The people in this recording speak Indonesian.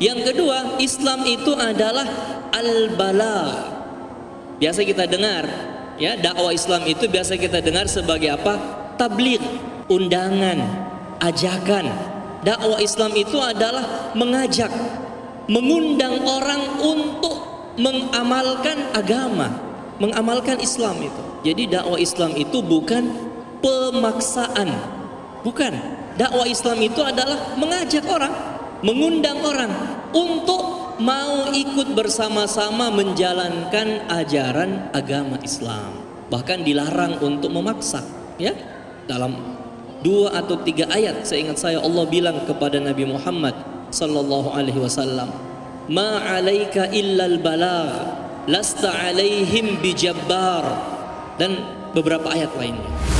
Yang kedua, Islam itu adalah al-balagh. Biasa kita dengar, ya, dakwah Islam itu biasa kita dengar sebagai apa? Tabligh, undangan, ajakan. Dakwah Islam itu adalah mengajak, mengundang orang untuk mengamalkan agama, mengamalkan Islam itu. Jadi dakwah Islam itu bukan pemaksaan. Bukan. Dakwah Islam itu adalah mengajak orang, mengundang orang untuk mau ikut bersama-sama menjalankan ajaran agama Islam. Bahkan dilarang untuk memaksa, ya. Dalam dua atau tiga ayat seingat saya Allah bilang kepada Nabi Muhammad sallallahu alaihi wasallam, "Ma 'alaika illal balagh, lasta 'alaihim bijabbar." Dan beberapa ayat lainnya.